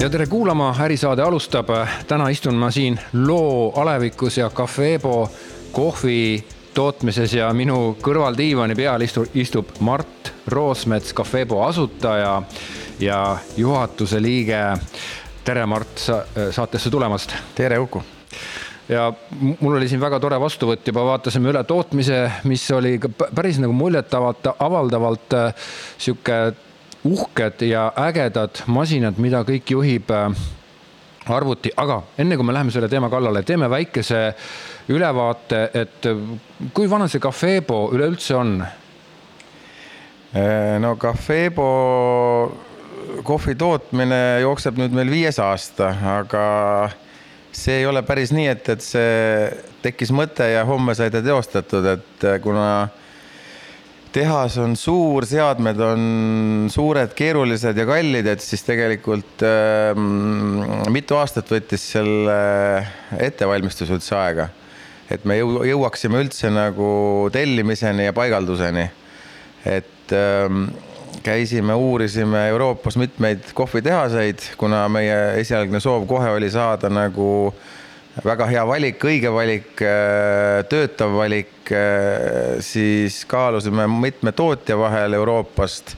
ja tere kuulama, ärisaade alustab. täna istun ma siin loo alevikus ja Cafebo kohvi tootmises ja minu kõrval diivani peal istub, istub Mart Roosmets, Cafebo asutaja ja juhatuse liige. tere, Mart sa, saatesse tulemast. tere, Uku ja mul oli siin väga tore vastuvõtt, juba vaatasime üle tootmise, mis oli päris nagu muljetavalt, avaldavalt sihuke uhked ja ägedad masinad, mida kõik juhib äh, arvuti, aga enne kui me läheme selle teema kallale, teeme väikese ülevaate, et äh, kui vana see Cafebo üleüldse on? Äh, no Cafebo kohvi tootmine jookseb nüüd meil viies aasta, aga see ei ole päris nii, et, et see tekkis mõte ja homme sai ta teostatud, et kuna tehas on suur, seadmed on suured, keerulised ja kallid, et siis tegelikult äh, mitu aastat võttis selle ettevalmistus üldse aega. et me jõu-, jõuaksime üldse nagu tellimiseni ja paigalduseni. et äh, käisime, uurisime Euroopas mitmeid kohvitehaseid, kuna meie esialgne soov kohe oli saada nagu äh, väga hea valik, õige valik, äh, töötav valik, äh, siis kaalusime mitme tootja vahel Euroopast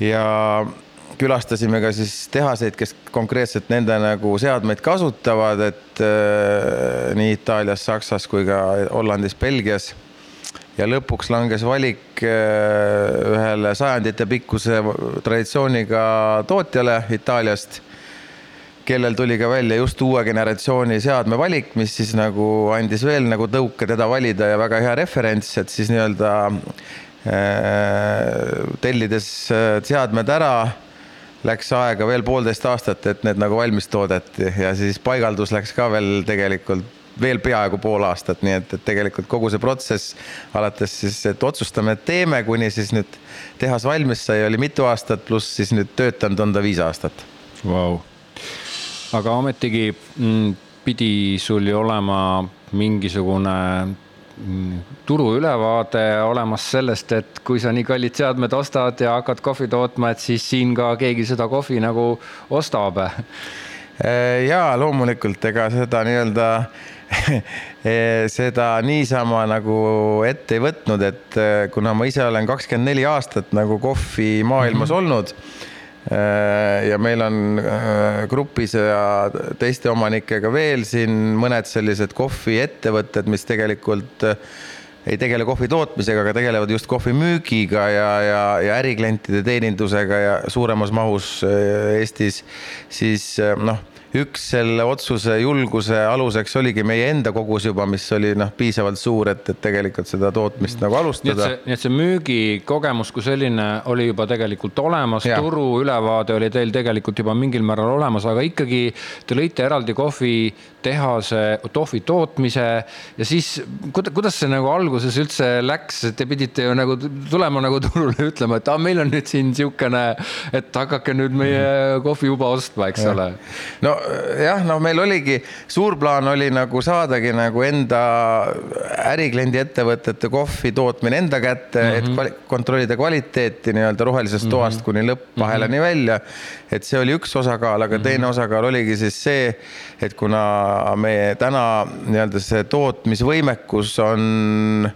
ja külastasime ka siis tehaseid, kes konkreetselt nende nagu seadmeid kasutavad, et äh, nii Itaalias, Saksas kui ka Hollandis, Belgias. ja lõpuks langes valik ühele sajandite pikkuse traditsiooniga tootjale Itaaliast kellel tuli ka välja just uue generatsiooni seadme valik, mis siis nagu andis veel nagu tõuke teda valida ja väga hea referents, et siis nii-öelda äh, tellides äh, seadmed ära, läks aega veel poolteist aastat, et need nagu valmis toodeti ja siis paigaldus läks ka veel tegelikult veel peaaegu pool aastat, nii et, et tegelikult kogu see protsess alates siis, et otsustame, et teeme, kuni siis nüüd tehas valmis sai, oli mitu aastat, pluss siis nüüd töötanud on ta viis aastat. Wow aga ometigi mm, pidi sul ju olema mingisugune mm, turuülevaade olemas sellest, et kui sa nii kallid seadmed ostad ja hakkad kohvi tootma, et siis siin ka keegi seda kohvi nagu ostab. Äh, ja loomulikult, ega seda nii-öelda seda niisama nagu ette ei võtnud, et äh, kuna ma ise olen kakskümmend neli aastat nagu kohvimaailmas mm -hmm. olnud ja meil on äh, grupis ja teiste omanikega veel siin mõned sellised kohviettevõtted, mis tegelikult äh, ei tegele kohvi tootmisega, aga tegelevad just kohvi müügiga ja, ja, ja äriklientide teenindusega ja suuremas mahus Eestis, siis noh üks selle otsuse julguse aluseks oligi meie enda kogus juba, mis oli noh, piisavalt suur, et, et tegelikult seda tootmist nagu alustada. nii et see müügikogemus kui selline oli juba tegelikult olemas, turu ülevaade oli teil tegelikult juba mingil määral olemas, aga ikkagi te lõite eraldi kohvitehase, kohvi tootmise ja siis kuidas see nagu alguses üldse läks, te pidite ju nagu tulema nagu turule ütlema, et ah, meil on nüüd siin niisugune, et hakake nüüd meie kohvi juba ostma, eks ja. ole. no jah, no meil oligi, suur plaan oli nagu saadagi nagu enda ärikliendi ettevõtete kohvi tootmine enda kätte mm, -hmm. et mhm. kvali kontrollida kvaliteeti nii-öelda rohelisest mm -hmm. toast kuni lõpppahelani mm -hmm. välja. et see oli üks osakaal, aga mm -hmm. teine osakaal oligi siis see, et kuna meie täna nii-öelda see tootmisvõimekus on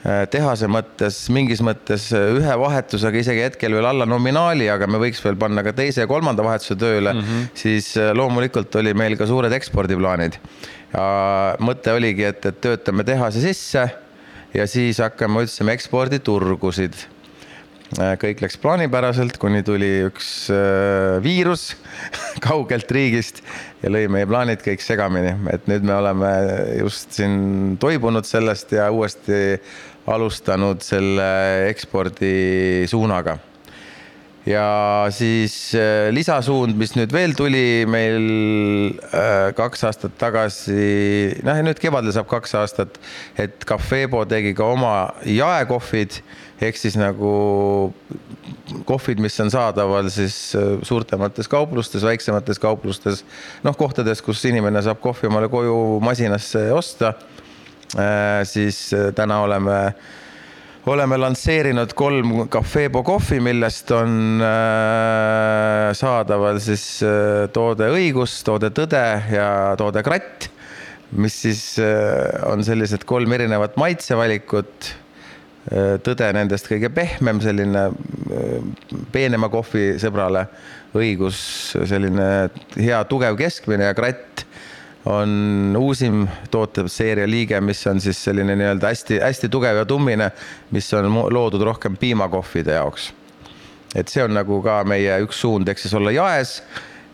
Äh, tehase mõttes, mingis mõttes äh, ühe vahetusega isegi hetkel veel alla nominaali, aga me võiks veel panna ka teise ja kolmanda vahetuse tööle mm, -hmm. siis äh, loomulikult oli meil ka suured ekspordiplaanid. ja mõte oligi, et, et töötame tehase sisse ja siis hakkame, otsima eksporditurgusid. Kõik läks plaanipäraselt, kuni tuli üks viirus kaugelt riigist ja lõi meie plaanid kõik segamini, et nüüd me oleme just siin toibunud sellest ja uuesti alustanud selle ekspordi suunaga. ja siis äh, lisasuund, mis nüüd veel tuli meil äh, kaks aastat tagasi, noh ja nüüd kevadel saab kaks aastat, et Cafebo tegi ka oma jaekohvid ehk siis nagu kohvid, mis on saadaval siis äh, suurtemates kauplustes, väiksemates kauplustes, noh, kohtades, kus inimene saab kohvi omale koju masinasse osta Äh, siis äh, täna oleme oleme lansseerinud kolm Cafebo kohvi, millest on saadaval siis toode õigus, toode tõde ja toode kratt, mis siis on sellised kolm erinevat maitsevalikut. Tõde nendest kõige pehmem, selline peenema kohvi sõbrale, õigus selline hea tugev keskmine ja kratt on uusim tooteseeria liige, mis on siis selline nii-öelda hästi-hästi tugev ja tummine, mis on loodud rohkem piimakohvide jaoks. et see on nagu ka meie üks suund, ehk siis olla jaes,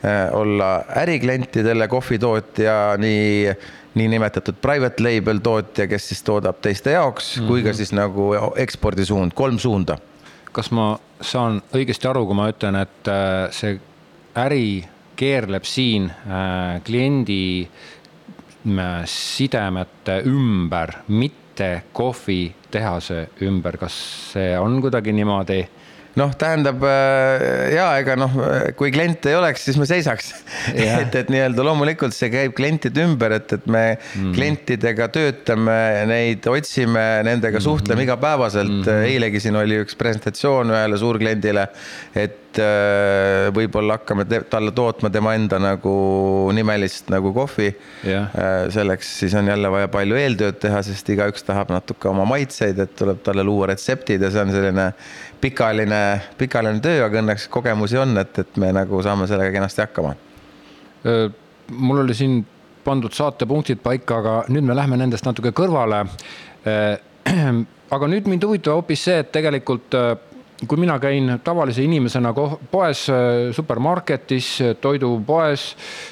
äh, olla äriklientidele kohvitootja, nii niinimetatud private label tootja, kes siis toodab teiste jaoks mm, -hmm. kui ka mhm. siis nagu ekspordisuund, kolm suunda. kas ma saan õigesti aru, kui ma ütlen, et äh, see äri keerleb siin äh, kliendi äh, sidemete ümber, mitte kohvitehase ümber, kas see on kuidagi niimoodi? Noh, tähendab äh, ja ega noh, kui kliente ei oleks, siis me seisaks et, et nii-öelda loomulikult see käib klientide ümber, et, et me mm. klientidega töötame, neid otsime, nendega suhtleme mm -hmm. igapäevaselt mm. -hmm. eilegi siin oli üks presentatsioon ühele suurkliendile, et äh, võib-olla hakkame talle tootma tema enda nagu nimelist nagu kohvi yeah.. Äh, selleks siis on jälle vaja palju eeltööd teha, sest igaüks tahab natuke oma maitseid, et tuleb talle luua retseptid ja see on selline pikaajaline, pikaajaline töö, aga õnneks kogemusi on, et, et me nagu saame sellega kenasti hakkama. mul oli siin pandud saatepunktid paika, aga nüüd me lähme nendest natuke kõrvale. aga nüüd mind huvitab hoopis see, et tegelikult kui mina käin tavalise inimesena poes, supermarketis, toidupoes,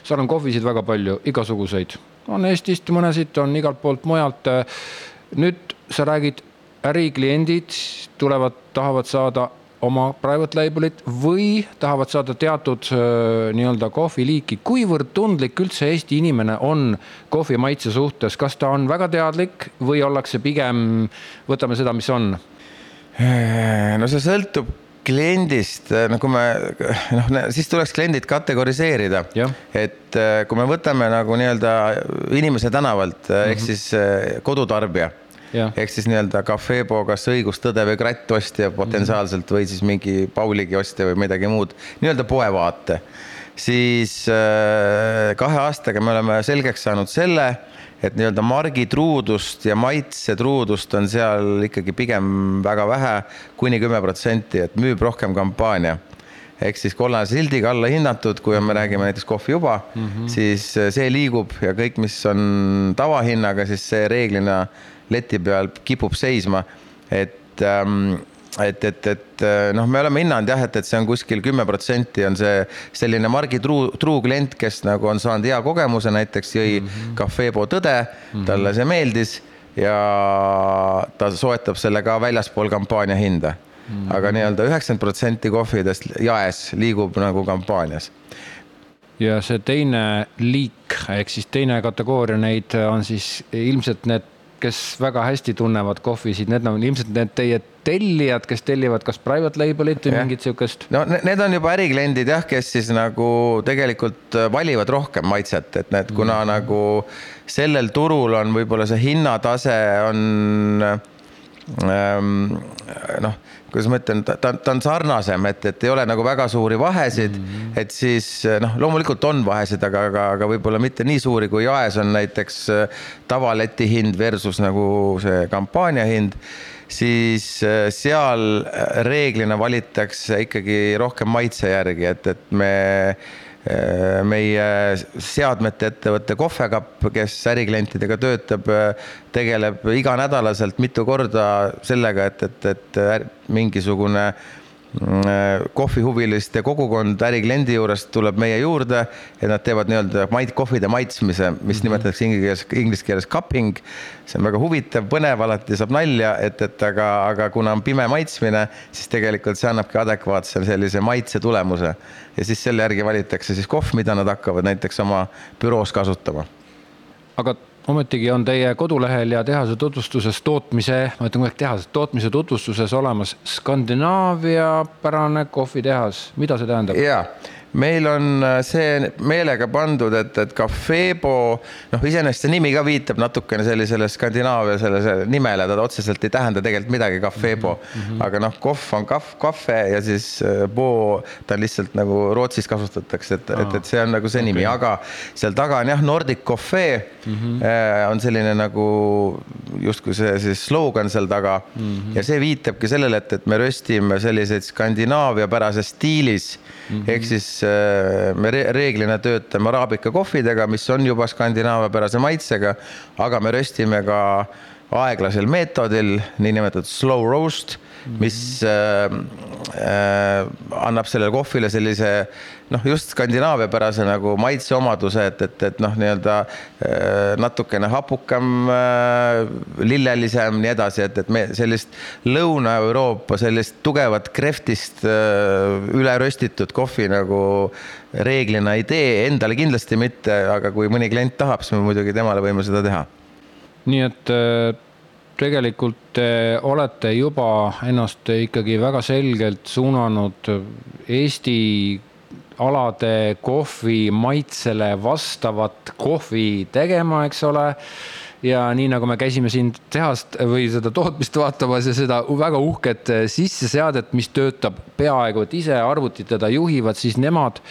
seal on kohvisid väga palju, igasuguseid. on Eestist mõnesid, on igalt poolt mujalt. nüüd sa räägid ärikliendid tulevad, tahavad saada oma private label'it või tahavad saada teatud nii-öelda kohviliiki. kuivõrd tundlik üldse Eesti inimene on kohvi maitse suhtes, kas ta on väga teadlik või ollakse pigem, võtame seda, mis on? no see sõltub kliendist, nagu me noh, siis tuleks kliendid kategoriseerida. et kui me võtame nagu nii-öelda inimese tänavalt mm -hmm. ehk mhm. siis kodutarbija ehk siis nii-öelda Cafebo kas õigustõde või krattostja potentsiaalselt või siis mingi Pauligi ostja või midagi muud, nii-öelda poevaate. siis äh, kahe aastaga me oleme selgeks saanud selle, et nii-öelda margitruudust ja maitsetruudust on seal ikkagi pigem väga vähe, kuni kümme protsenti, et müüb rohkem kampaania ehk siis kollase sildiga alla hinnatud, kui me räägime näiteks kohvi juba mm, -hmm. siis see liigub ja kõik, mis on tavahinnaga, siis see reeglina leti peal kipub seisma, et ähm, et, et, et noh, me oleme hinnanud jah, et, et see on kuskil kümme protsenti on see selline Margi truu, truu klient, kes nagu on saanud hea kogemuse, näiteks jõi mm -hmm. Cafebo tõde mm, -hmm. talle see meeldis ja ta soetab selle ka väljaspool kampaania hinda mm -hmm.. aga nii-öelda üheksakümmend protsenti kohvidest jaes liigub nagu kampaanias ja see teine liik ehk siis teine kategooria neid on siis ilmselt need kes väga hästi tunnevad kohvisid, need on ilmselt need teie tellijad, kes tellivad kas private label'it või ja. mingit sihukest? no need on juba ärikliendid jah, kes siis nagu tegelikult valivad rohkem maitset, et need, kuna mm. nagu sellel turul on võib-olla see hinnatase on ähm, noh kuidas ma ütlen, ta, ta on sarnasem, et, et ei ole nagu väga suuri vahesid mm, -hmm. et siis noh, loomulikult on vahesid, aga, aga, aga võib-olla mitte nii suuri, kui jaes on näiteks äh, tavaleti hind versus nagu see kampaania hind siis äh, seal reeglina valitakse ikkagi rohkem maitse järgi, et, et me meie seadmete ettevõte Kohvekapp, kes äriklientidega töötab, äh, tegeleb iganädalaselt mitu korda sellega, et, et, et mingisugune mm, kohvihuviliste kogukond ärikliendi juurest tuleb meie juurde ja nad teevad nii-öelda mait-, kohvide maitsmise, mis mm -hmm. nimetatakse inglise keeles, inglise keeles cupping see on väga huvitav, põnev, alati saab nalja, et, et aga, aga kuna on pime maitsmine, siis tegelikult see annabki adekvaatse sellise maitse tulemuse. ja siis selle järgi valitakse siis kohv, mida nad hakkavad näiteks oma büroos kasutama. aga ometigi on teie kodulehel ja tehase tutvustuses tootmise, ma ütlen kogu aeg tehase, tootmise tutvustuses olemas Skandinaavia pärane kohvitehas, mida see tähendab? ja meil on äh, see meelega pandud, et, et Cafebo, noh, iseenesest see nimi ka viitab natukene sellisele Skandinaavia sellele nimele, ta otseselt ei tähenda tegelikult midagi, Cafebo mm. -hmm. aga noh, kohv on kahv, kahve ja siis bo, ta lihtsalt nagu Rootsis kasutatakse, et et, et see on nagu see okay. nimi, aga seal taga on jah, Nordic Coffee mm -hmm. on selline nagu justkui see siis slogan seal taga mm. -hmm. ja see viitabki sellele, et, et me röstime selliseid skandinaaviapärases stiilis mm -hmm. ehk siis äh, me reeglina töötame araabika kohvidega, mis on juba skandinaaviapärase maitsega, aga me röstime ka aeglasel meetodil, niinimetatud slow roast mis äh, äh, annab sellele kohvile sellise noh, just skandinaaviapärase nagu maitseomaduse, et, et, et noh, nii-öelda äh, natukene hapukam äh,, lillelisem, nii edasi, et, et me sellist Lõuna-Euroopa sellist tugevat kreftist äh, üle röstitud kohvi nagu reeglina ei tee, endale kindlasti mitte, aga kui mõni klient tahab, siis me muidugi temale võime seda teha. nii et tegelikult te olete juba ennast ikkagi väga selgelt suunanud Eesti alade kohvi maitsele vastavat kohvi tegema, eks ole ja nii nagu me käisime siin tehast või seda tootmist vaatamas ja seda väga uhket sisseseadet, mis töötab peaaegu et ise, arvutid teda juhivad, siis nemad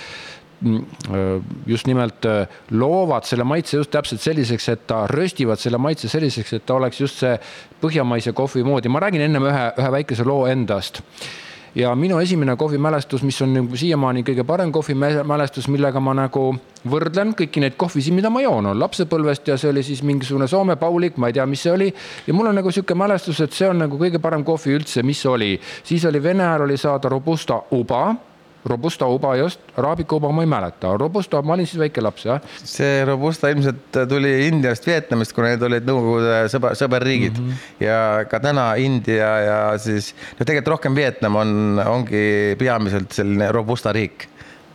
just nimelt äh, loovad selle maitse just täpselt selliseks, et ta röstivad selle maitse selliseks, et ta oleks just see põhjamaise kohvi moodi. ma räägin ennem ühe, ühe väikese loo endast ja minu esimene kohvimälestus, mis on nagu siiamaani kõige parem kohvimälestus, millega ma nagu võrdlen kõiki neid kohvisid, mida ma joon, on lapsepõlvest ja see oli siis mingisugune Soome paulik, ma ei tea, mis see oli. ja mul on nagu sihuke mälestus, et see on nagu kõige parem kohvi üldse, mis oli. siis oli Vene ajal oli saada Robusta uba Robusta uba just, Arabica uba ma ei mäleta, Robusta, ma olin siis väike laps, jah. see Robusta ilmselt tuli Indiast, Vietnamist, kuna need olid Nõukogude sõber, sõberriigid mm. -hmm. ja ka täna India ja siis, no tegelikult rohkem Vietnam on, ongi peamiselt selline Robusta riik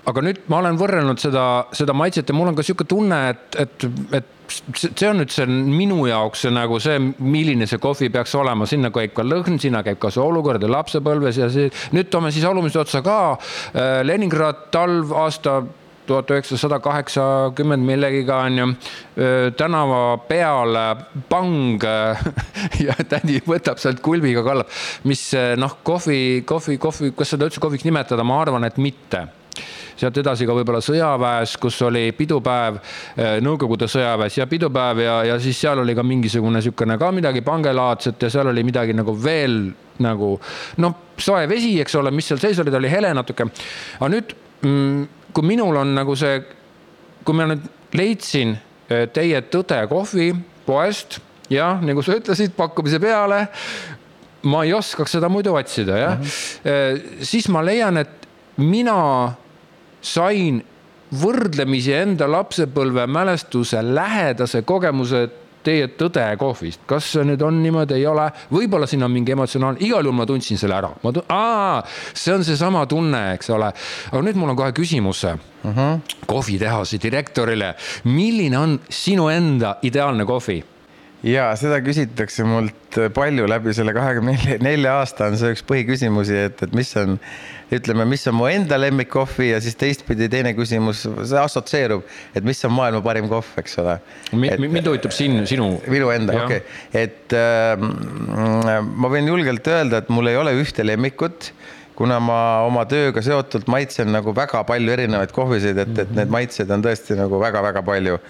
aga nüüd ma olen võrrelnud seda, seda maitset ja mul on ka sihuke tunne, et, et, et see on nüüd see minu jaoks see nagu see, milline see kohvi peaks olema, sinna käib ka lõhn, sinna käib ka see olukord ja lapsepõlves ja see. nüüd toome siis alumise otsa ka. Äh, Leningrad talv aasta tuhat üheksasada kaheksakümmend millegiga on ju. Äh, tänava peal pang ja tädi võtab sealt kulbiga kallab, mis noh, kohvi, kohvi, kohvi, kas seda üldse kohviks nimetada, ma arvan, et mitte sealt edasi ka võib-olla sõjaväes, kus oli pidupäev, eh, Nõukogude sõjaväes ja pidupäev ja, ja siis seal oli ka mingisugune niisugune ka midagi pangelaadset ja seal oli midagi nagu veel nagu noh, soe vesi, eks ole, mis seal sees oli, ta oli hele natuke. aga nüüd, mm, kui minul on nagu see, kui ma nüüd leidsin eh, teie Tõde kohvi poest, jah, nagu sa ütlesid, pakkumise peale ma ei oskaks seda muidu otsida, jah mm. -hmm. siis ma leian, et mina sain võrdlemisi enda lapsepõlve mälestuse lähedase kogemuse teie Tõde kohvist, kas see nüüd on niimoodi, ei ole, võib-olla siin on mingi emotsionaalne, igal juhul ma tundsin selle ära, ma tun-, aa, see on seesama tunne, eks ole. aga nüüd mul on kohe küsimus uh mhm. -huh. kohvitehase direktorile, milline on sinu enda ideaalne kohvi? Ja seda küsitakse mult palju läbi selle kahekümne nelja aasta on see üks põhiküsimusi, et, et mis on, ütleme, mis on mu enda lemmikkohvi ja siis teistpidi teine küsimus, see assotsieerub, et mis on maailma parim kohv, eks ole. mind huvitab siin sinu. minu enda, okei okay., et äh, ma võin julgelt öelda, et mul ei ole ühte lemmikut kuna ma oma tööga seotult maitsen nagu väga palju erinevaid kohvisid, et, et need maitsed on tõesti nagu väga-väga palju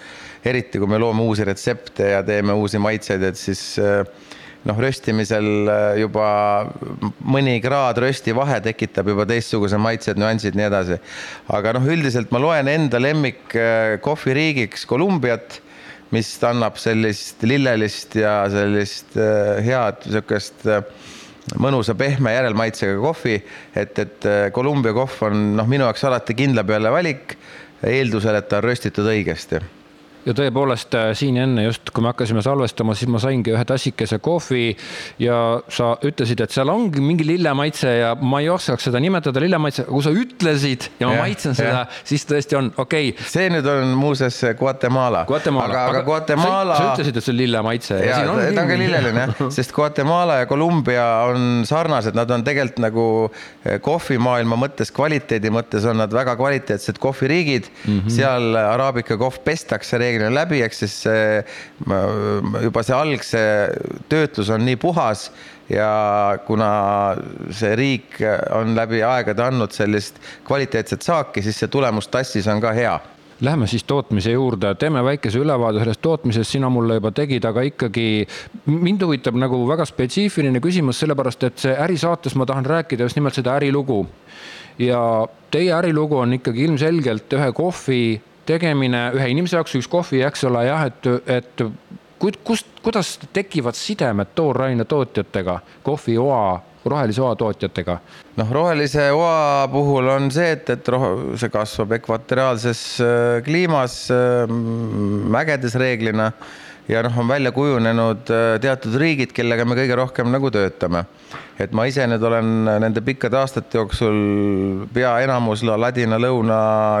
eriti kui me loome uusi retsepte ja teeme uusi maitseid, et siis eh, noh, röstimisel eh, juba mõni kraad rösti vahe tekitab juba teistsuguse maitsed, nüansid, nii edasi. aga noh, üldiselt ma loen enda lemmik eh, kohviriigiks Kolumbiat, mis annab sellist lillelist ja sellist head niisugust mõnusa pehme järelmaitsega kohvi, et, et Kolumbia kohv on noh, minu jaoks alati kindla peale valik, eeldusel, et ta on röstitud õigesti ja tõepoolest äh, siin enne just, kui me hakkasime salvestama, siis ma saingi ühe tassikese kohvi ja sa ütlesid, et seal ongi mingi lillemaitse ja ma ei oskaks seda nimetada lillemaitse, kui sa ütlesid ja ma ja, maitsen seda, siis tõesti on okei okay.. see nüüd on muuseas Guatemala. Guatemala, aga, aga Guatemala. sa ütlesid, et see on lillemaitse. ja, ja ta on ka lilleline jah, sest Guatemala ja Kolumbia on sarnased, nad on tegelikult nagu eh, kohvimaailma mõttes, kvaliteedi mõttes on nad väga kvaliteetsed kohviriigid mm. -hmm. seal araabika kohv pestakse reeglina läbi, ehk siis juba see algse töötlus on nii puhas ja kuna see riik on läbi aegade andnud sellist kvaliteetset saaki, siis see tulemus tassis on ka hea. Lähme siis tootmise juurde, teeme väikese ülevaade sellest tootmisest, sina mulle juba tegid, aga ikkagi mind huvitab nagu väga spetsiifiline küsimus, sellepärast et see ärisaates ma tahan rääkida just nimelt seda ärilugu. ja teie ärilugu on ikkagi ilmselgelt ühe kohvi tegemine ühe inimese jaoks, üks kohvi, eks ole, jah, et, et kust, kuidas tekivad sidemed tooraine tootjatega, kohvioa rohelise oa tootjatega? noh, rohelise oa puhul on see, et, et roh-, see kasvab ekvatoriaalses äh, kliimas, äh, mägedes reeglina ja noh, on välja kujunenud äh, teatud riigid, kellega me kõige rohkem nagu töötame. et ma ise nüüd olen nende pikkade aastate jooksul pea enamus Ladina, Lõuna,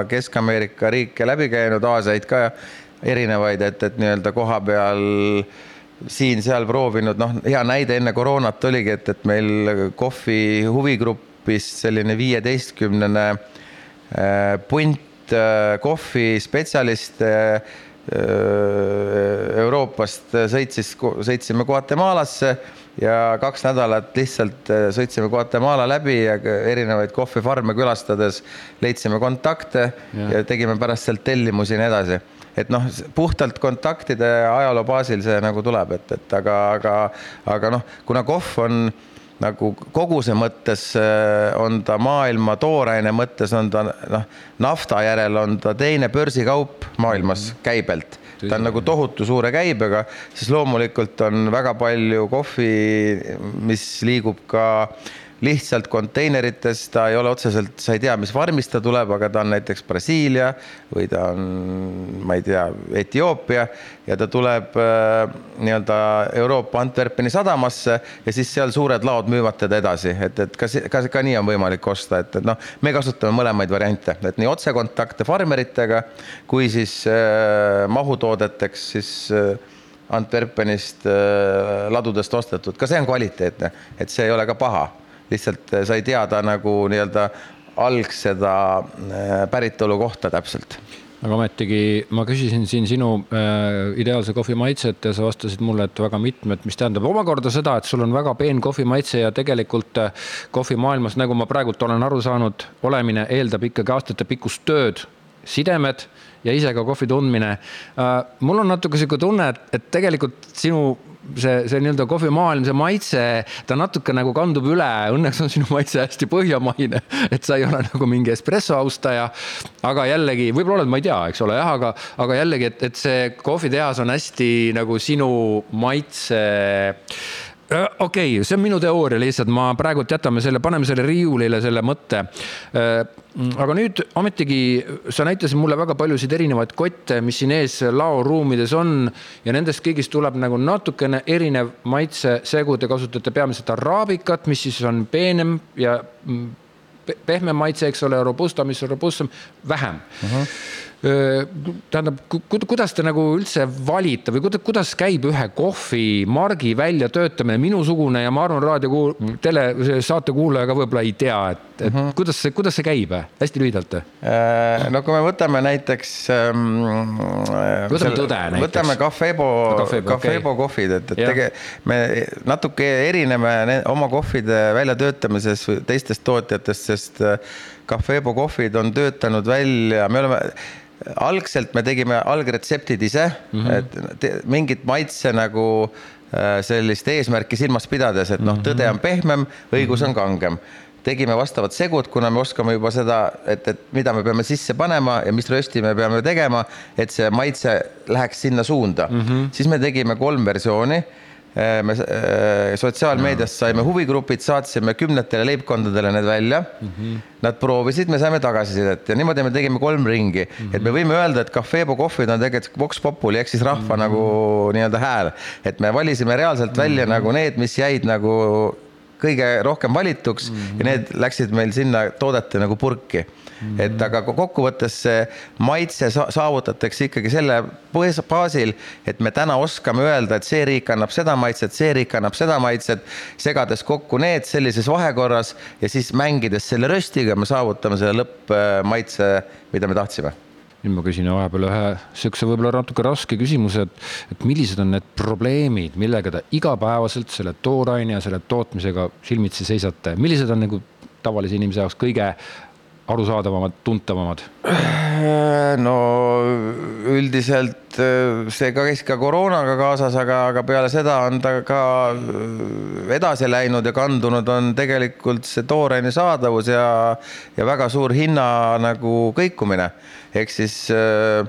Kesk-Ameerika riike läbi käinud, Aasiaid ka erinevaid, et, et nii-öelda koha peal siin-seal proovinud, noh, hea näide enne koroonat oligi, et, et meil kohvi huvigrupis selline viieteistkümnene äh, punt kohvispetsialiste Äh, Euroopast sõitsis, sõitsime Guatemalasse ja kaks nädalat lihtsalt sõitsime Guatemala läbi ja erinevaid kohvifarme külastades leidsime kontakte ja, ja tegime pärast sealt tellimusi ja nii edasi. et noh, puhtalt kontaktide ajaloo baasil see nagu tuleb, et, et aga, aga, aga noh, kuna kohv on nagu koguse mõttes äh, on ta maailma tooraine mõttes on ta noh, nafta järel on ta teine börsikaup maailmas mhm. käibelt. ta on nagu tohutu suure käibega, siis loomulikult on väga palju kohvi, mis liigub ka äh, lihtsalt konteinerites, ta ei ole otseselt, sa ei tea, mis farmist ta tuleb, aga ta on näiteks Brasiilia või ta on, ma ei tea, Etioopia ja ta tuleb äh, nii-öelda Euroopa Antwerpeni sadamasse ja siis seal suured laod müüvad teda edasi, et, et kas, kas ka nii on võimalik osta, et, et noh, me kasutame mõlemaid variante, et nii otsekontakte farmeritega kui siis äh, mahutoodeteks siis äh, Antwerpenist äh, ladudest ostetud, ka see on kvaliteetne, et see ei ole ka paha lihtsalt äh, sai teada nagu nii-öelda algseda äh, päritolu kohta täpselt aga ometigi ma küsisin siin sinu äh, ideaalse kohvi maitset ja sa vastasid mulle, et väga mitmed, mis tähendab omakorda seda, et sul on väga peen kohvi maitse ja tegelikult äh, kohvimaailmas, nagu ma praegult olen aru saanud, olemine eeldab ikkagi aastatepikkust tööd, sidemed ja ise ka kohvi tundmine äh,. mul on natuke sihuke tunne, et, et tegelikult sinu see, see nii-öelda kohvimaailm, see maitse, ta natuke nagu kandub üle, õnneks on sinu maitse hästi põhjamaine, et sa ei ole nagu mingi espresso austaja. aga jällegi, võib-olla oled, ma ei tea, eks ole, jah, aga, aga jällegi, et, et see kohvitehas on hästi nagu sinu maitse okei okay,, see on minu teooria lihtsalt, ma praegult jätame selle, paneme selle riiulile, selle mõtte. Äh, aga nüüd ometigi sa näitasid mulle väga paljusid erinevaid kotte, mis siin ees laoruumides on ja nendest kõigist tuleb nagu natukene erinev maitsesegu, te kasutate peamiselt araabikat, mis siis on peenem ja mm, pehmem maitse, eks ole, robusta, mis on robustsem, vähem uh. -huh tähendab, kuidas te nagu üldse valite või kuidas, kuidas käib ühe kohvimargi väljatöötamine, minusugune ja ma arvan, raadio mm. tele, saate kuulaja ka võib-olla ei tea, et, et mm -hmm. kuidas see, kuidas see käib, hästi lühidalt? Äh, no kui me võtame näiteks ähm,. võtame tõde näiteks. võtame Cafebo, Cafebo, okay. kohvid, et, et tege-, me natuke erineme oma kohvide väljatöötamises teistest tootjatest, sest äh, Cafebo kohvid on töötanud välja, me oleme algselt me tegime algretseptid ise mm, -hmm. et mingit maitse nagu äh, sellist eesmärki silmas pidades, et noh, mhm. tõde on pehmem, õigus on kangem tegime vastavad segud, kuna me oskame juba seda, et, et mida me peame sisse panema ja mis rösti me peame tegema, et see maitse läheks sinna suunda mm. -hmm. siis me tegime kolm versiooni me sotsiaalmeediast saime huvigrupid, saatsime kümnetele leibkondadele need välja mm. -hmm. Nad proovisid, me saime tagasisidet ja niimoodi me tegime kolm ringi mm, -hmm. et me võime öelda, et Cafebo kohvid on tegelikult Vox Populi ehk siis rahva mm -hmm. nagu nii-öelda hääl, et me valisime reaalselt välja mm -hmm. nagu need, mis jäid nagu kõige rohkem valituks mm -hmm. ja need läksid meil sinna toodete nagu purki mm. -hmm. et aga kokkuvõttes see maitse saavutatakse ikkagi selle baasil, et me täna oskame öelda, et see riik annab seda maitset, see riik annab seda maitset, segades kokku need sellises vahekorras ja siis mängides selle röstiga me saavutame selle lõppmaitse, mida me tahtsime nüüd ma küsin vahepeal ühe niisuguse võib-olla natuke raske küsimuse, et, et millised on need probleemid, millega te igapäevaselt selle tooraine ja selle tootmisega silmitsi seisate, millised on nagu tavalise inimese jaoks kõige arusaadavamad, tuntavamad? no üldiselt äh, see käis ka koroonaga kaasas, aga, aga peale seda on ta ka äh, edasi läinud ja kandunud on tegelikult see tooraine saadavus ja, ja väga suur hinna nagu kõikumine ehk siis äh,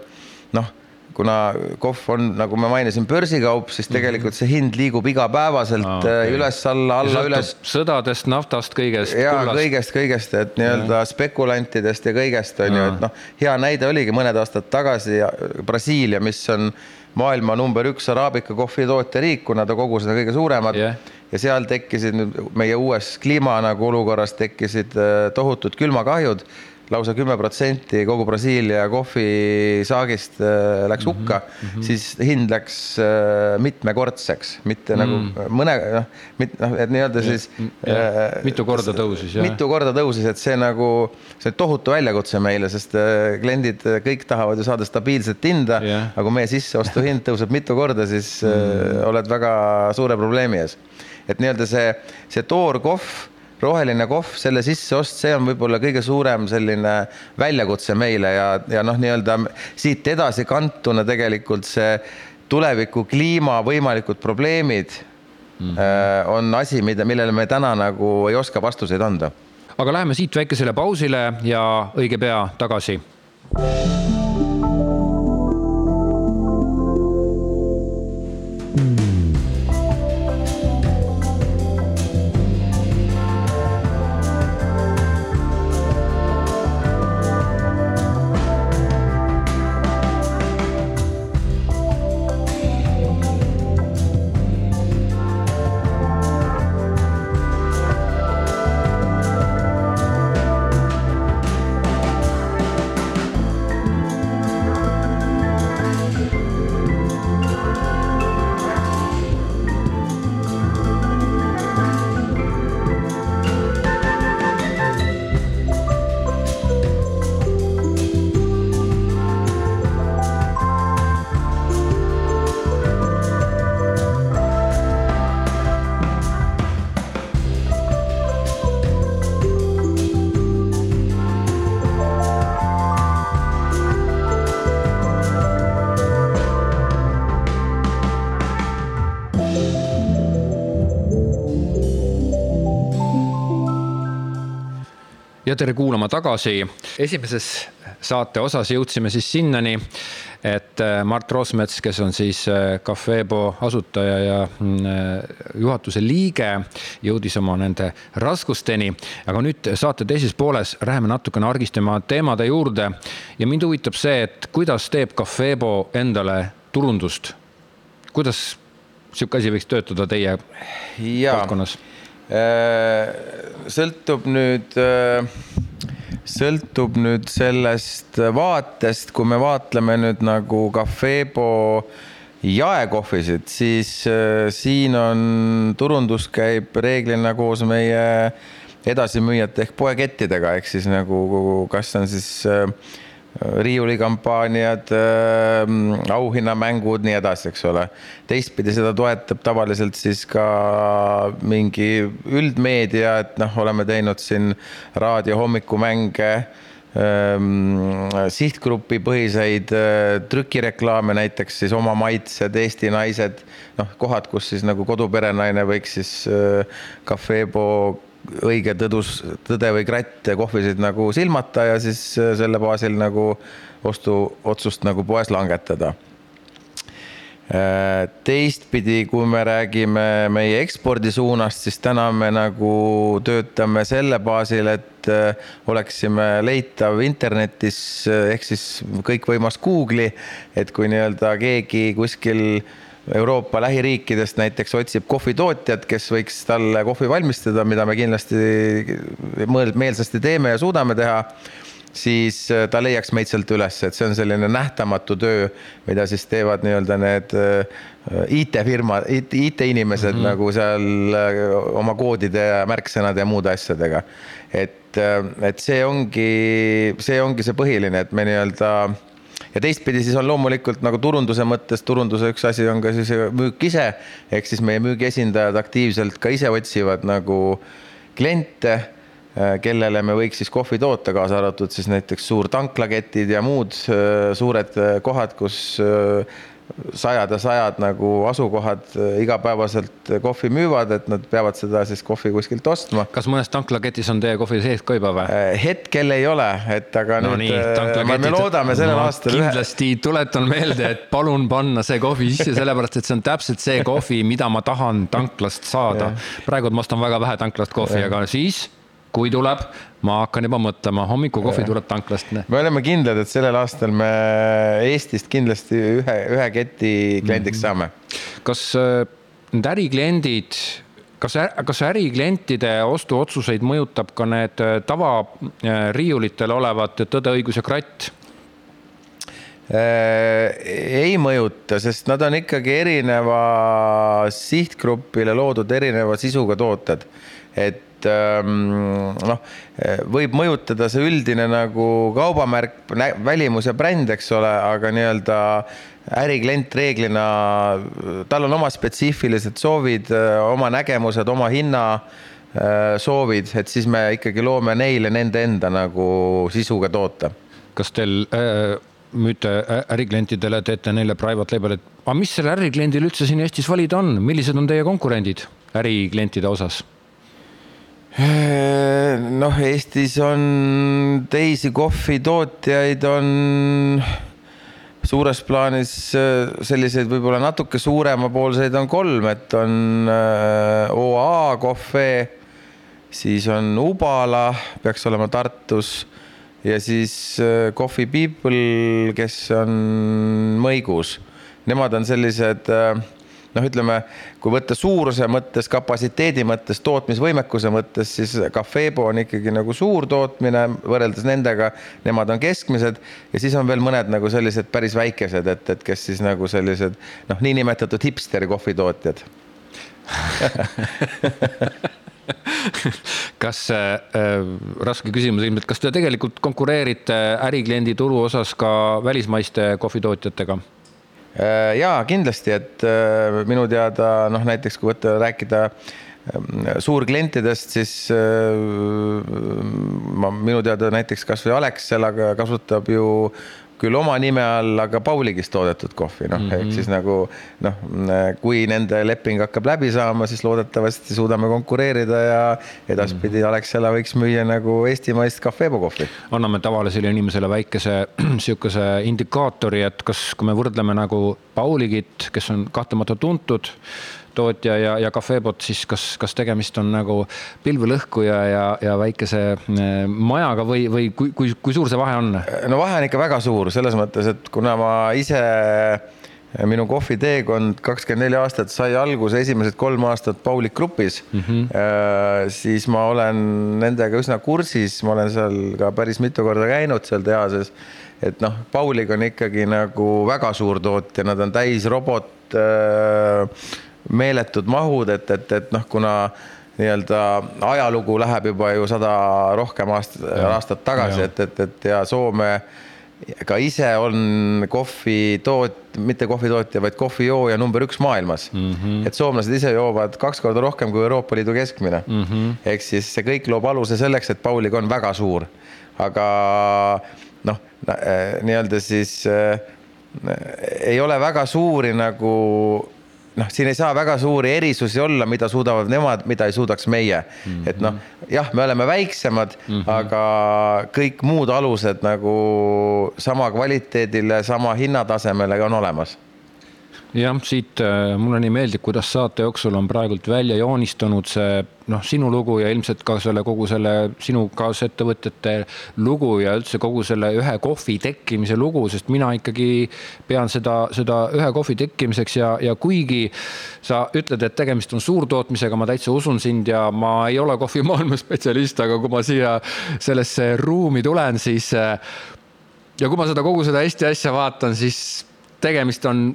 noh, kuna kohv on, nagu ma mainisin, börsikaup, siis tegelikult see hind liigub igapäevaselt ah, okay. üles-alla, alla-üles. sõdadest, naftast, kõigest. ja kõigest, kõigest, et nii-öelda spekulantidest ja kõigest on ju, et noh, hea näide oligi mõned aastad tagasi Brasiilia, mis on maailma number üks araabika kohvitootjariik, kuna ta kogused on kõige suuremad yeah. ja seal tekkisid nüüd meie uues kliima nagu olukorras tekkisid äh, tohutud külmakahjud lausa kümme protsenti kogu Brasiilia kohvisaagist äh, läks mhm, hukka mm, -hmm. siis hind läks äh, mitmekordseks, mitte mm -hmm. nagu mõne noh, noh, et nii-öelda siis. Äh, mitu korda tõusis. mitu korda tõusis, et see nagu, see tohutu väljakutse meile, sest kliendid kõik tahavad ju saada stabiilset hinda yeah., aga kui meie sisseostuhind tõuseb mitu korda, siis mm oled väga suure probleemi ees. et nii-öelda see, see toorkohv roheline kohv, selle sisseost, see on võib-olla kõige suurem selline väljakutse meile ja, ja noh, nii-öelda siit edasi kantuna tegelikult see tuleviku kliima võimalikud probleemid mm -hmm. on asi, mida, millele me täna nagu ei oska vastuseid anda. aga läheme siit väikesele pausile ja õige pea tagasi. Ja tere kuulama tagasi. esimeses saate osas jõudsime siis sinnani, et äh, Mart Roosmets, kes on siis äh, Cafebo asutaja ja mm, äh, juhatuse liige, jõudis oma nende raskusteni. aga nüüd saate teises pooles läheme natukene argistama teemade juurde ja mind huvitab see, et kuidas teeb Cafebo endale turundust. kuidas sihuke asi võiks töötada teie valdkonnas? Äh, sõltub nüüd, äh, sõltub nüüd sellest vaatest, kui me vaatleme nüüd nagu Cafebo jaekohvisid, siis äh, siin on, turundus käib reeglina koos meie edasimüüjate ehk poekettidega, ehk siis nagu kas on siis äh, riiulikampaaniad, ähm, auhinnamängud, nii edasi, eks ole. teistpidi seda toetab tavaliselt siis ka mingi üldmeedia, et noh, oleme teinud siin raadio hommikumänge ähm, sihtgrupi põhiseid äh, trükireklaame, näiteks siis Oma maitsed, Eesti naised, noh, kohad, kus siis nagu koduperenaine võiks siis Cafebo äh, õige tõdus, tõde või kratt kohvisid nagu silmata ja siis selle baasil nagu ostuotsust nagu poes langetada. teistpidi, kui me räägime meie ekspordi suunast, siis täna me nagu töötame selle baasil, et oleksime leitav internetis ehk siis kõikvõimas Google'i, et kui nii-öelda keegi kuskil Euroopa lähiriikidest näiteks otsib kohvitootjat, kes võiks talle kohvi valmistada, mida me kindlasti meelsasti teeme ja suudame teha, siis äh, ta leiaks meid sealt üles, et see on selline nähtamatu töö, mida siis teevad nii-öelda need äh, IT-firma, IT-inimesed mm -hmm. nagu seal äh, oma koodide ja märksõnade ja muude asjadega. et, et see ongi, see ongi see põhiline, et me nii-öelda ja teistpidi siis on loomulikult nagu turunduse mõttes, turunduse üks asi on ka siis müük ise, ehk siis meie müügiesindajad aktiivselt ka ise otsivad nagu kliente, äh, kellele me võiks siis kohvi toota, kaasa arvatud siis näiteks suurtanklaketid ja muud äh, suured äh, kohad, kus sajad ja sajad nagu asukohad äh, igapäevaselt kohvi müüvad, et nad peavad seda siis kohvi kuskilt ostma. kas mõnes tanklaketis on teie kohvi sees ka juba või? Äh, hetkel ei ole, et aga no nüüd nii, me loodame sellel no, aastal. kindlasti ühe... tuletan meelde, et palun panna see kohvi sisse, sellepärast et see on täpselt see kohvi, mida ma tahan tanklast saada. praegu ma ostan väga vähe tanklast kohvi, aga siis kui tuleb, ma hakkan juba mõtlema, hommikukohvi tuleb tanklast. me oleme kindlad, et sellel aastal me Eestist kindlasti ühe, ühe keti kliendiks mhm. saame. kas äh, need ärikliendid, kas, kas äriklientide ostuotsuseid mõjutab ka need äh, tavariiulitel äh, olevad Tõde, õigus ja kratt? ei mõjuta, sest nad on ikkagi erineva sihtgrupile loodud erineva sisuga tooted. et et ähm, noh, võib mõjutada see üldine nagu kaubamärk, välimus ja bränd, eks ole, aga nii-öelda äriklient reeglina, tal on oma spetsiifilised soovid, oma nägemused, oma hinna äh, soovid, et siis me ikkagi loome neile nende enda nagu sisuga toote. kas teil äh, müüte äriklientidele, teete neile private label, et aga mis sellel ärikliendil üldse siin Eestis valida on, millised on teie konkurendid äriklientide osas? Noh, Eestis on teisi kohvitootjaid, on suures plaanis äh, selliseid võib-olla natuke suuremapoolseid on kolm, et on äh, OA kohve, siis on Ubala, peaks olema Tartus ja siis äh, Coffee People, kes on Mõigus. Nemad on sellised äh, noh, ütleme, kui võtta suuruse mõttes, kapatsiteedi mõttes, tootmisvõimekuse mõttes, siis Cafebo on ikkagi nagu suur tootmine võrreldes nendega, nemad on keskmised. Ja siis on veel mõned nagu sellised päris väikesed, et, et kes siis nagu sellised noh, niinimetatud hipsteri kohvitootjad. Kas äh,, raske küsimus ilmselt, kas te tegelikult konkureerite ärikliendi turu osas ka välismaiste kohvitootjatega? Äh, jaa, kindlasti, et äh, minu teada noh, näiteks kui võtta, rääkida ähm, suurklientidest, siis äh, ma minu teada näiteks kasvõi Alexela kasutab ju küll oma nime all, aga Pauligis toodetud kohvi, noh mm -hmm. ehk mhm. siis nagu noh, kui nende leping hakkab läbi saama, siis loodetavasti suudame konkureerida ja edaspidi mm -hmm. Alexela võiks müüa nagu eestimaist Cafebo kohvi. anname tavalisele inimesele väikese sihukese indikaatori, et kas, kui me võrdleme nagu Pauligit, kes on kahtlemata tuntud tootja ja, ja Cafebot, siis kas, kas tegemist on nagu pilvelõhkuja ja, ja väikese eh, majaga või, või kui, kui, kui suur see vahe on? no vahe on ikka väga suur selles mõttes, et kuna ma ise minu kohviteekond kakskümmend neli aastat sai alguse esimesed kolm aastat Paulik Grupis mm, -hmm. siis ma olen nendega üsna kursis, ma olen seal ka päris mitu korda käinud seal tehases. et noh, Paulig on ikkagi nagu väga suur tootja, nad on täis robot äh, meeletud mahud, et, et, et noh, kuna nii-öelda ajalugu läheb juba ju sada rohkem aastat, aastat tagasi, et, et, et ja Soome ka ise on kohvitoot-, mitte kohvitootja, vaid kohvijooja number üks maailmas mm. -hmm. et soomlased ise joovad kaks korda rohkem kui Euroopa Liidu keskmine mm. -hmm. ehk siis see kõik loob aluse selleks, et Paulig on väga suur. aga noh, nii-öelda siis äh, ei ole väga suuri nagu noh, siin ei saa väga suuri erisusi olla, mida suudavad nemad, mida ei suudaks meie mm. -hmm. et noh, jah, me oleme väiksemad mm, -hmm. aga kõik muud alused nagu sama kvaliteedile, sama hinnatasemele on olemas jah, siit äh, mulle nii meeldib, kuidas saate jooksul on praegult välja joonistunud see noh, sinu lugu ja ilmselt ka selle kogu selle sinu kaasettevõtete lugu ja üldse kogu selle ühe kohvi tekkimise lugu, sest mina ikkagi pean seda, seda ühe kohvi tekkimiseks ja, ja kuigi sa ütled, et tegemist on suurtootmisega, ma täitsa usun sind ja ma ei ole kohvimaailma spetsialist, aga kui ma siia sellesse ruumi tulen, siis ja kui ma seda kogu seda Eesti asja vaatan, siis tegemist on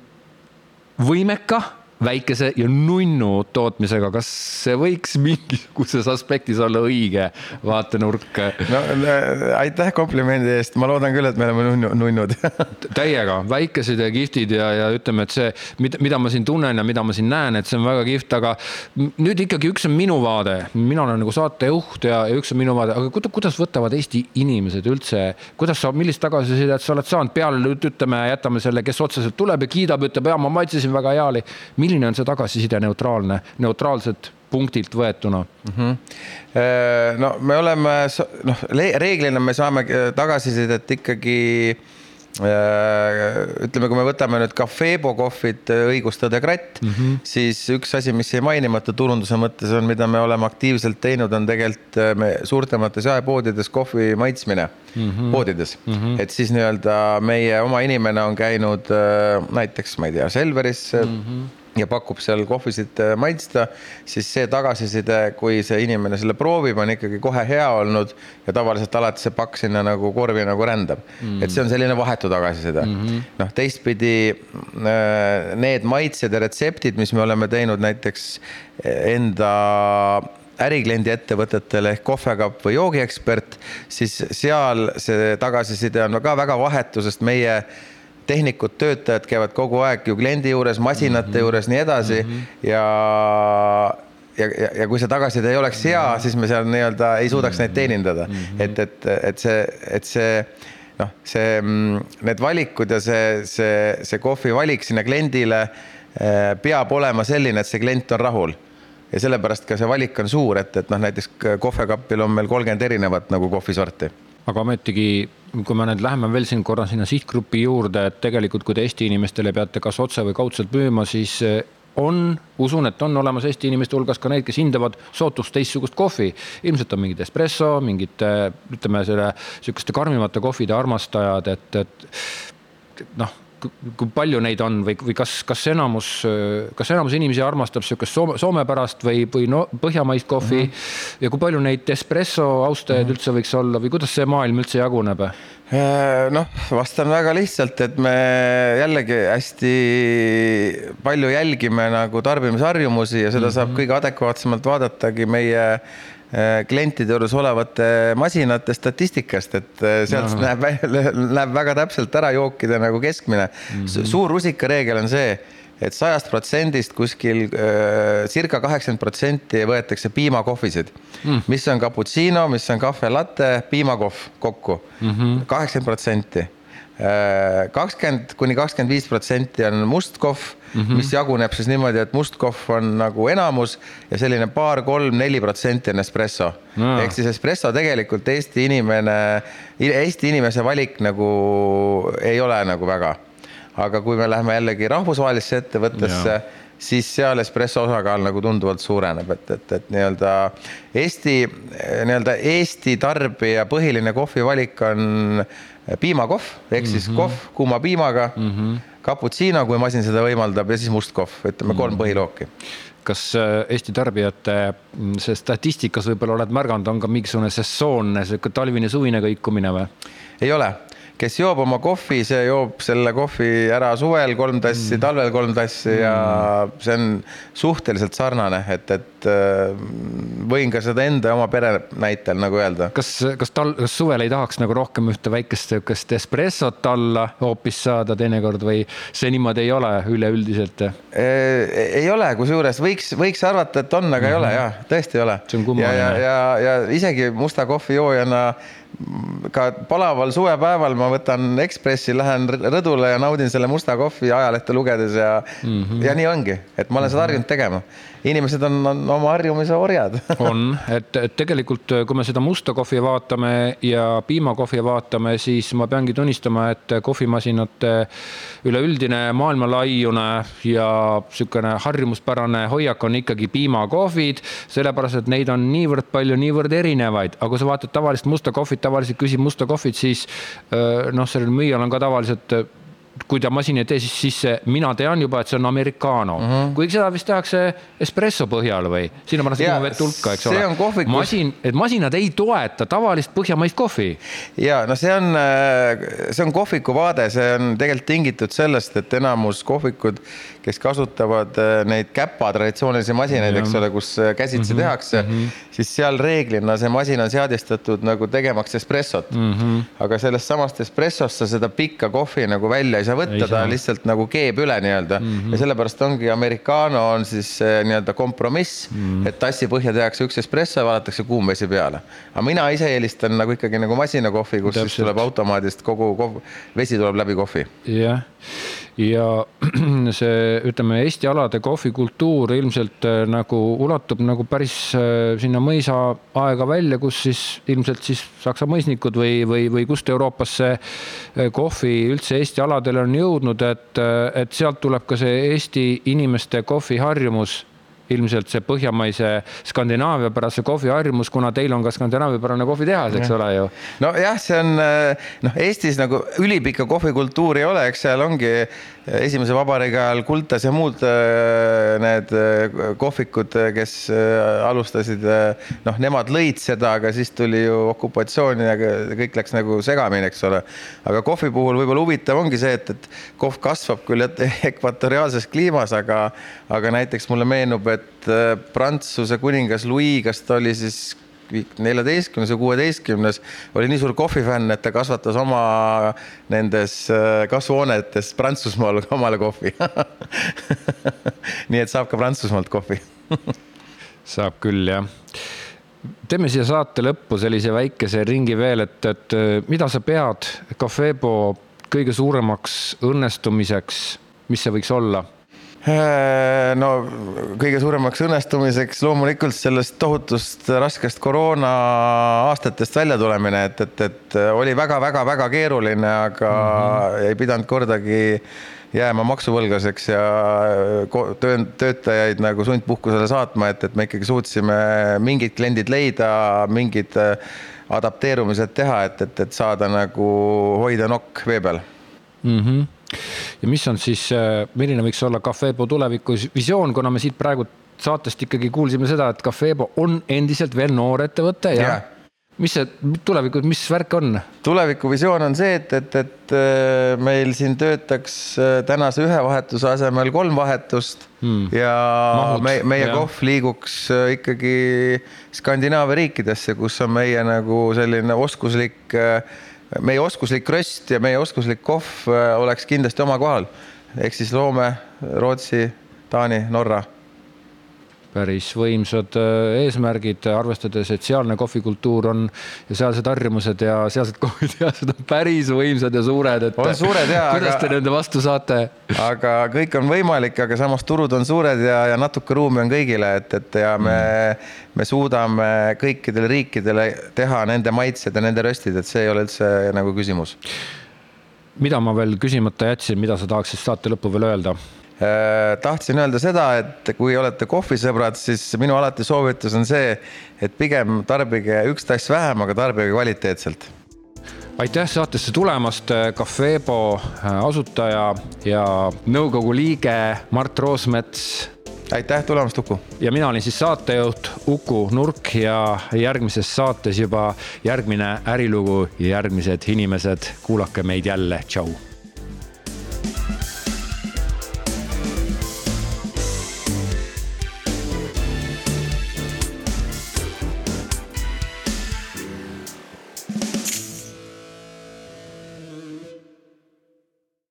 võimeka väikese ja nunnu tootmisega, kas see võiks mingisuguses aspektis olla õige vaatenurk? no aitäh komplimendi eest, ma loodan küll, et me oleme nunnu, nunnud. Täiega, väikesed ja kihvtid ja, ja ütleme, et see, mida, mida ma siin tunnen ja mida ma siin näen, et see on väga kihvt, aga nüüd ikkagi üks on minu vaade, mina olen nagu saatejuht ja, ja üks on minu vaade, aga kuidas võtavad Eesti inimesed üldse, kuidas sa, millist tagasisidet sa oled saanud? Peale ütleme, jätame selle, kes otseselt tuleb ja kiidab, ütleb ja ma maitsesin väga hea oli milline on see tagasiside neutraalne, neutraalselt punktilt võetuna mm? -hmm. no me oleme noh, reeglina me saame äh, tagasisidet ikkagi äh, ütleme, kui me võtame nüüd Cafebo kohvid, õigustada kratt mm, -hmm. siis üks asi, mis jäi mainimata turunduse mõttes on, mida me oleme aktiivselt teinud, on tegelikult me suurtemates jaepoodides kohvi maitsmine mm -hmm. poodides mm. -hmm. et siis nii-öelda meie oma inimene on käinud näiteks, ma ei tea, Selveris mm. -hmm ja pakub seal kohvisid äh, maitsta, siis see tagasiside, kui see inimene selle proovib, on ikkagi kohe hea olnud ja tavaliselt alati see pakk sinna nagu korvi nagu rändab mm. -hmm. et see on selline vahetu tagasiside mm -hmm.. noh, teistpidi äh, need maitsed ja retseptid, mis me oleme teinud näiteks enda ärikliendi ettevõtetele ehk kohvekapp või joogiekspert, siis seal see tagasiside on ka väga vahetu, sest meie tehnikud, töötajad käivad kogu aeg ju kliendi juures, masinate mm -hmm. juures, nii edasi mm -hmm. ja ja, ja, ja kui see tagasiside ei oleks hea, mhm. siis me seal nii-öelda ei suudaks neid teenindada mm, -hmm. et, et, et see, et see noh, see, mm, need valikud ja see, see, see kohvi valik sinna kliendile eh, peab olema selline, et see klient on rahul ja sellepärast ka see valik on suur, et, et noh, näiteks kohvekapil on meil kolmkümmend erinevat nagu kohvisorti aga ometigi, kui me nüüd läheme veel siin korra sinna sihtgrupi juurde, et tegelikult, kui te Eesti inimestele peate kas otse või kaudselt müüma, siis eh, on, usun, et on olemas Eesti inimeste hulgas ka neid, kes hindavad sootust teistsugust kohvi. ilmselt on mingid espresso, mingid ütleme, selle sihukeste karmimate kohvide armastajad, et, et noh kui palju neid on või, või kas, kas enamus, kas enamus inimesi armastab sihukest soome, soomepärast või, või no põhjamaist kohvi mm. -hmm. ja kui palju neid espresso austajaid mm -hmm. üldse võiks olla või kuidas see maailm üldse jaguneb? Äh, noh, vastan väga lihtsalt, et me jällegi hästi palju jälgime nagu tarbimisharjumusi ja seda mm -hmm. saab kõige adekvaatsemalt vaadatagi meie klientide juures olevate masinate statistikast, et äh, sealt no. näeb, näeb väga täpselt ära jookide nagu keskmine mm. -hmm. suur rusikareegel on see, et sajast protsendist kuskil äh, circa kaheksakümmend protsenti võetakse piimakohvisid mm., mis on cappuccino, mis on cafe latte, piimakohv kokku, mhm. kaheksakümmend protsenti kakskümmend kuni kakskümmend viis protsenti on must kohv mm, -hmm. mis jaguneb siis niimoodi, et must kohv on nagu enamus ja selline paar-kolm-neli protsenti on espresso no.. ehk siis espresso tegelikult Eesti inimene, Eesti inimese valik nagu ei ole nagu väga. aga kui me läheme jällegi rahvusvahelisse ettevõttesse, siis seal espresso osakaal nagu tunduvalt suureneb, et, et, et nii-öelda Eesti, nii-öelda Eesti tarbija põhiline kohvivalik on piimakohv ehk siis mm -hmm. kohv kuuma piimaga mm, -hmm. cappuccino, kui masin seda võimaldab ja siis must kohv, ütleme kolm mm -hmm. põhilooki kas äh, Eesti tarbijate mm, see statistikas võib-olla oled märganud, on ka mingisugune sessoonne sihuke talvine-suvine kõikumine või? ei ole kes joob oma kohvi, see joob selle kohvi ära suvel kolm tassi mm., talvel kolm tassi mm. ja see on suhteliselt sarnane, et, et äh, võin ka seda enda ja oma pere näitel nagu öelda. kas, kas tal, kas suvel ei tahaks nagu rohkem ühte väikest sihukest espressot alla hoopis saada teinekord või see niimoodi ei ole üleüldiselt? ei ole, kusjuures võiks, võiks arvata, et on, aga mm -hmm. ei ole mhm. jah, tõesti ei ole. ja, ja, ja, ja isegi musta kohvi joojana ka palaval suvepäeval ma võtan Ekspressi, lähen rõdule ja naudin selle musta kohvi ajalehte lugedes ja mm, -hmm. ja nii ongi, et ma olen seda harjunud tegema. inimesed on, on oma harjumise orjad. On, et, et tegelikult, kui me seda musta kohvi vaatame ja piimakohvi vaatame, siis ma peangi tunnistama, et kohvimasinate üleüldine maailmalaiune ja niisugune harjumuspärane hoiak on ikkagi piimakohvid, sellepärast et neid on niivõrd palju, niivõrd erinevaid, aga kui sa vaatad tavalist musta kohvit, tavaliselt küsib musta kohvit, siis noh, sellel müüjal on ka tavaliselt kui ta masin ei tee, siis, siis mina tean juba, et see on americano mm. -hmm. kuigi seda vist tehakse espresso põhjal või sinna pannakse vett hulka, eks ole. Kohvikus... masin, et masinad ei toeta tavalist põhjamaist kohvi. ja no see on, see on kohviku vaade, see on tegelikult tingitud sellest, et enamus kohvikud, kes kasutavad neid käpa traditsioonilisi masinaid, eks ole, kus käsitsi mm -hmm. tehakse mm, -hmm. siis seal reeglina see masin on seadistatud nagu tegemaks espressot mm. -hmm. aga sellest samast espressost sa seda pikka kohvi nagu välja ei saa võtta, ta lihtsalt nagu keeb üle nii-öelda mm -hmm. ja sellepärast ongi americano on siis nii-öelda kompromiss mm, -hmm. et tassi põhja tehakse üks espresso ja valatakse kuum vesi peale. aga mina ise eelistan nagu ikkagi nagu masinakohvi, kus Täpselt. siis tuleb automaadist kogu kohv, vesi tuleb läbi kohvi. jah ja see, ütleme, Eesti alade kohvikultuur ilmselt äh, nagu ulatub nagu päris äh, sinna mõisa aega välja, kus siis ilmselt siis saksa mõisnikud või, või, või kust Euroopas see äh, kohvi üldse Eesti aladele on jõudnud, et, et sealt tuleb ka see Eesti inimeste kohviharjumus ilmselt see põhjamaise Skandinaavia pärase kohviharjumus, kuna teil on ka Skandinaavia pärane kohvitehas, eks ja. ole ju. nojah, see on noh, Eestis nagu ülipikka kohvikultuuri ei ole, eks seal ongi esimese vabariigi ajal Kultas ja muud äh, need äh, kohvikud, kes äh, alustasid, noh, nemad lõid seda, aga siis tuli ju okupatsioon ja kõik läks nagu segamini, eks ole. aga kohvi puhul võib-olla huvitav ongi see, et, et kohv kasvab küll ekvatoriaalses kliimas, aga, aga näiteks mulle meenub, et Prantsuse kuningas Louis, kas ta oli siis neljateistkümnes või kuueteistkümnes oli nii suur kohvifänn, et ta kasvatas oma nendes äh, kasvuhoonetes Prantsusmaal omale kohvi nii et saab ka Prantsusmaalt kohvi saab küll, jah. teeme siia saate lõppu sellise väikese ringi veel, et, et äh, mida sa pead Cafebo kõige suuremaks õnnestumiseks, mis see võiks olla? Äh, no kõige suuremaks õnnestumiseks loomulikult sellest tohutust raskest koroona aastatest välja tulemine, et, et, et oli väga-väga-väga keeruline, aga mm -hmm. ei pidanud kordagi jääma maksuvõlgaseks ja töö, töötajaid nagu sundpuhkusele saatma, et, et me ikkagi suutsime mingid kliendid leida, mingid adapteerumised teha, et, et, et saada nagu hoida nokk vee peal mm. -hmm ja mis on siis, äh, milline võiks olla Cafebo tulevikuvisioon, kuna me siit praegu saatest ikkagi kuulsime seda, et Cafebo on endiselt veel noor ettevõte ja yeah. mis see tulevikus, mis värk on? tulevikuvisioon on see, et, et, et äh, meil siin töötaks äh, tänase ühe vahetuse asemel kolm vahetust hmm. ja Mahud, me, meie ja. kohv liiguks ikkagi Skandinaavia riikidesse, kus on meie nagu selline oskuslik äh, meie oskuslik röst ja meie oskuslik kohv äh, oleks kindlasti oma kohal. ehk siis Loome, Rootsi, Taani, Norra päris võimsad äh, eesmärgid, arvestades, et sealne kohvikultuur on ja sealsed harjumused ja sealsed kohvitehased on päris võimsad ja suured, et. on suured ja. kuidas aga, te nende vastu saate? aga kõik on võimalik, aga samas turud on suured ja, ja natuke ruumi on kõigile, et, et ja me mm., me suudame kõikidele riikidele teha nende maitsed ja nende röstid, et see ei ole üldse nagu küsimus. mida ma veel küsimata jätsin, mida sa tahaksid saate lõppu veel öelda? Äh, tahtsin öelda seda, et kui olete kohvisõbrad, siis minu alati soovitus on see, et pigem tarbige üks tass vähem, aga tarbige kvaliteetselt. aitäh saatesse tulemast, Cafebo äh, asutaja ja nõukogu liige Mart Roosmets. aitäh tulemast, Uku. ja mina olin siis saatejuht Uku Nurk ja järgmises saates juba järgmine ärilugu ja järgmised inimesed, kuulake meid jälle, tšau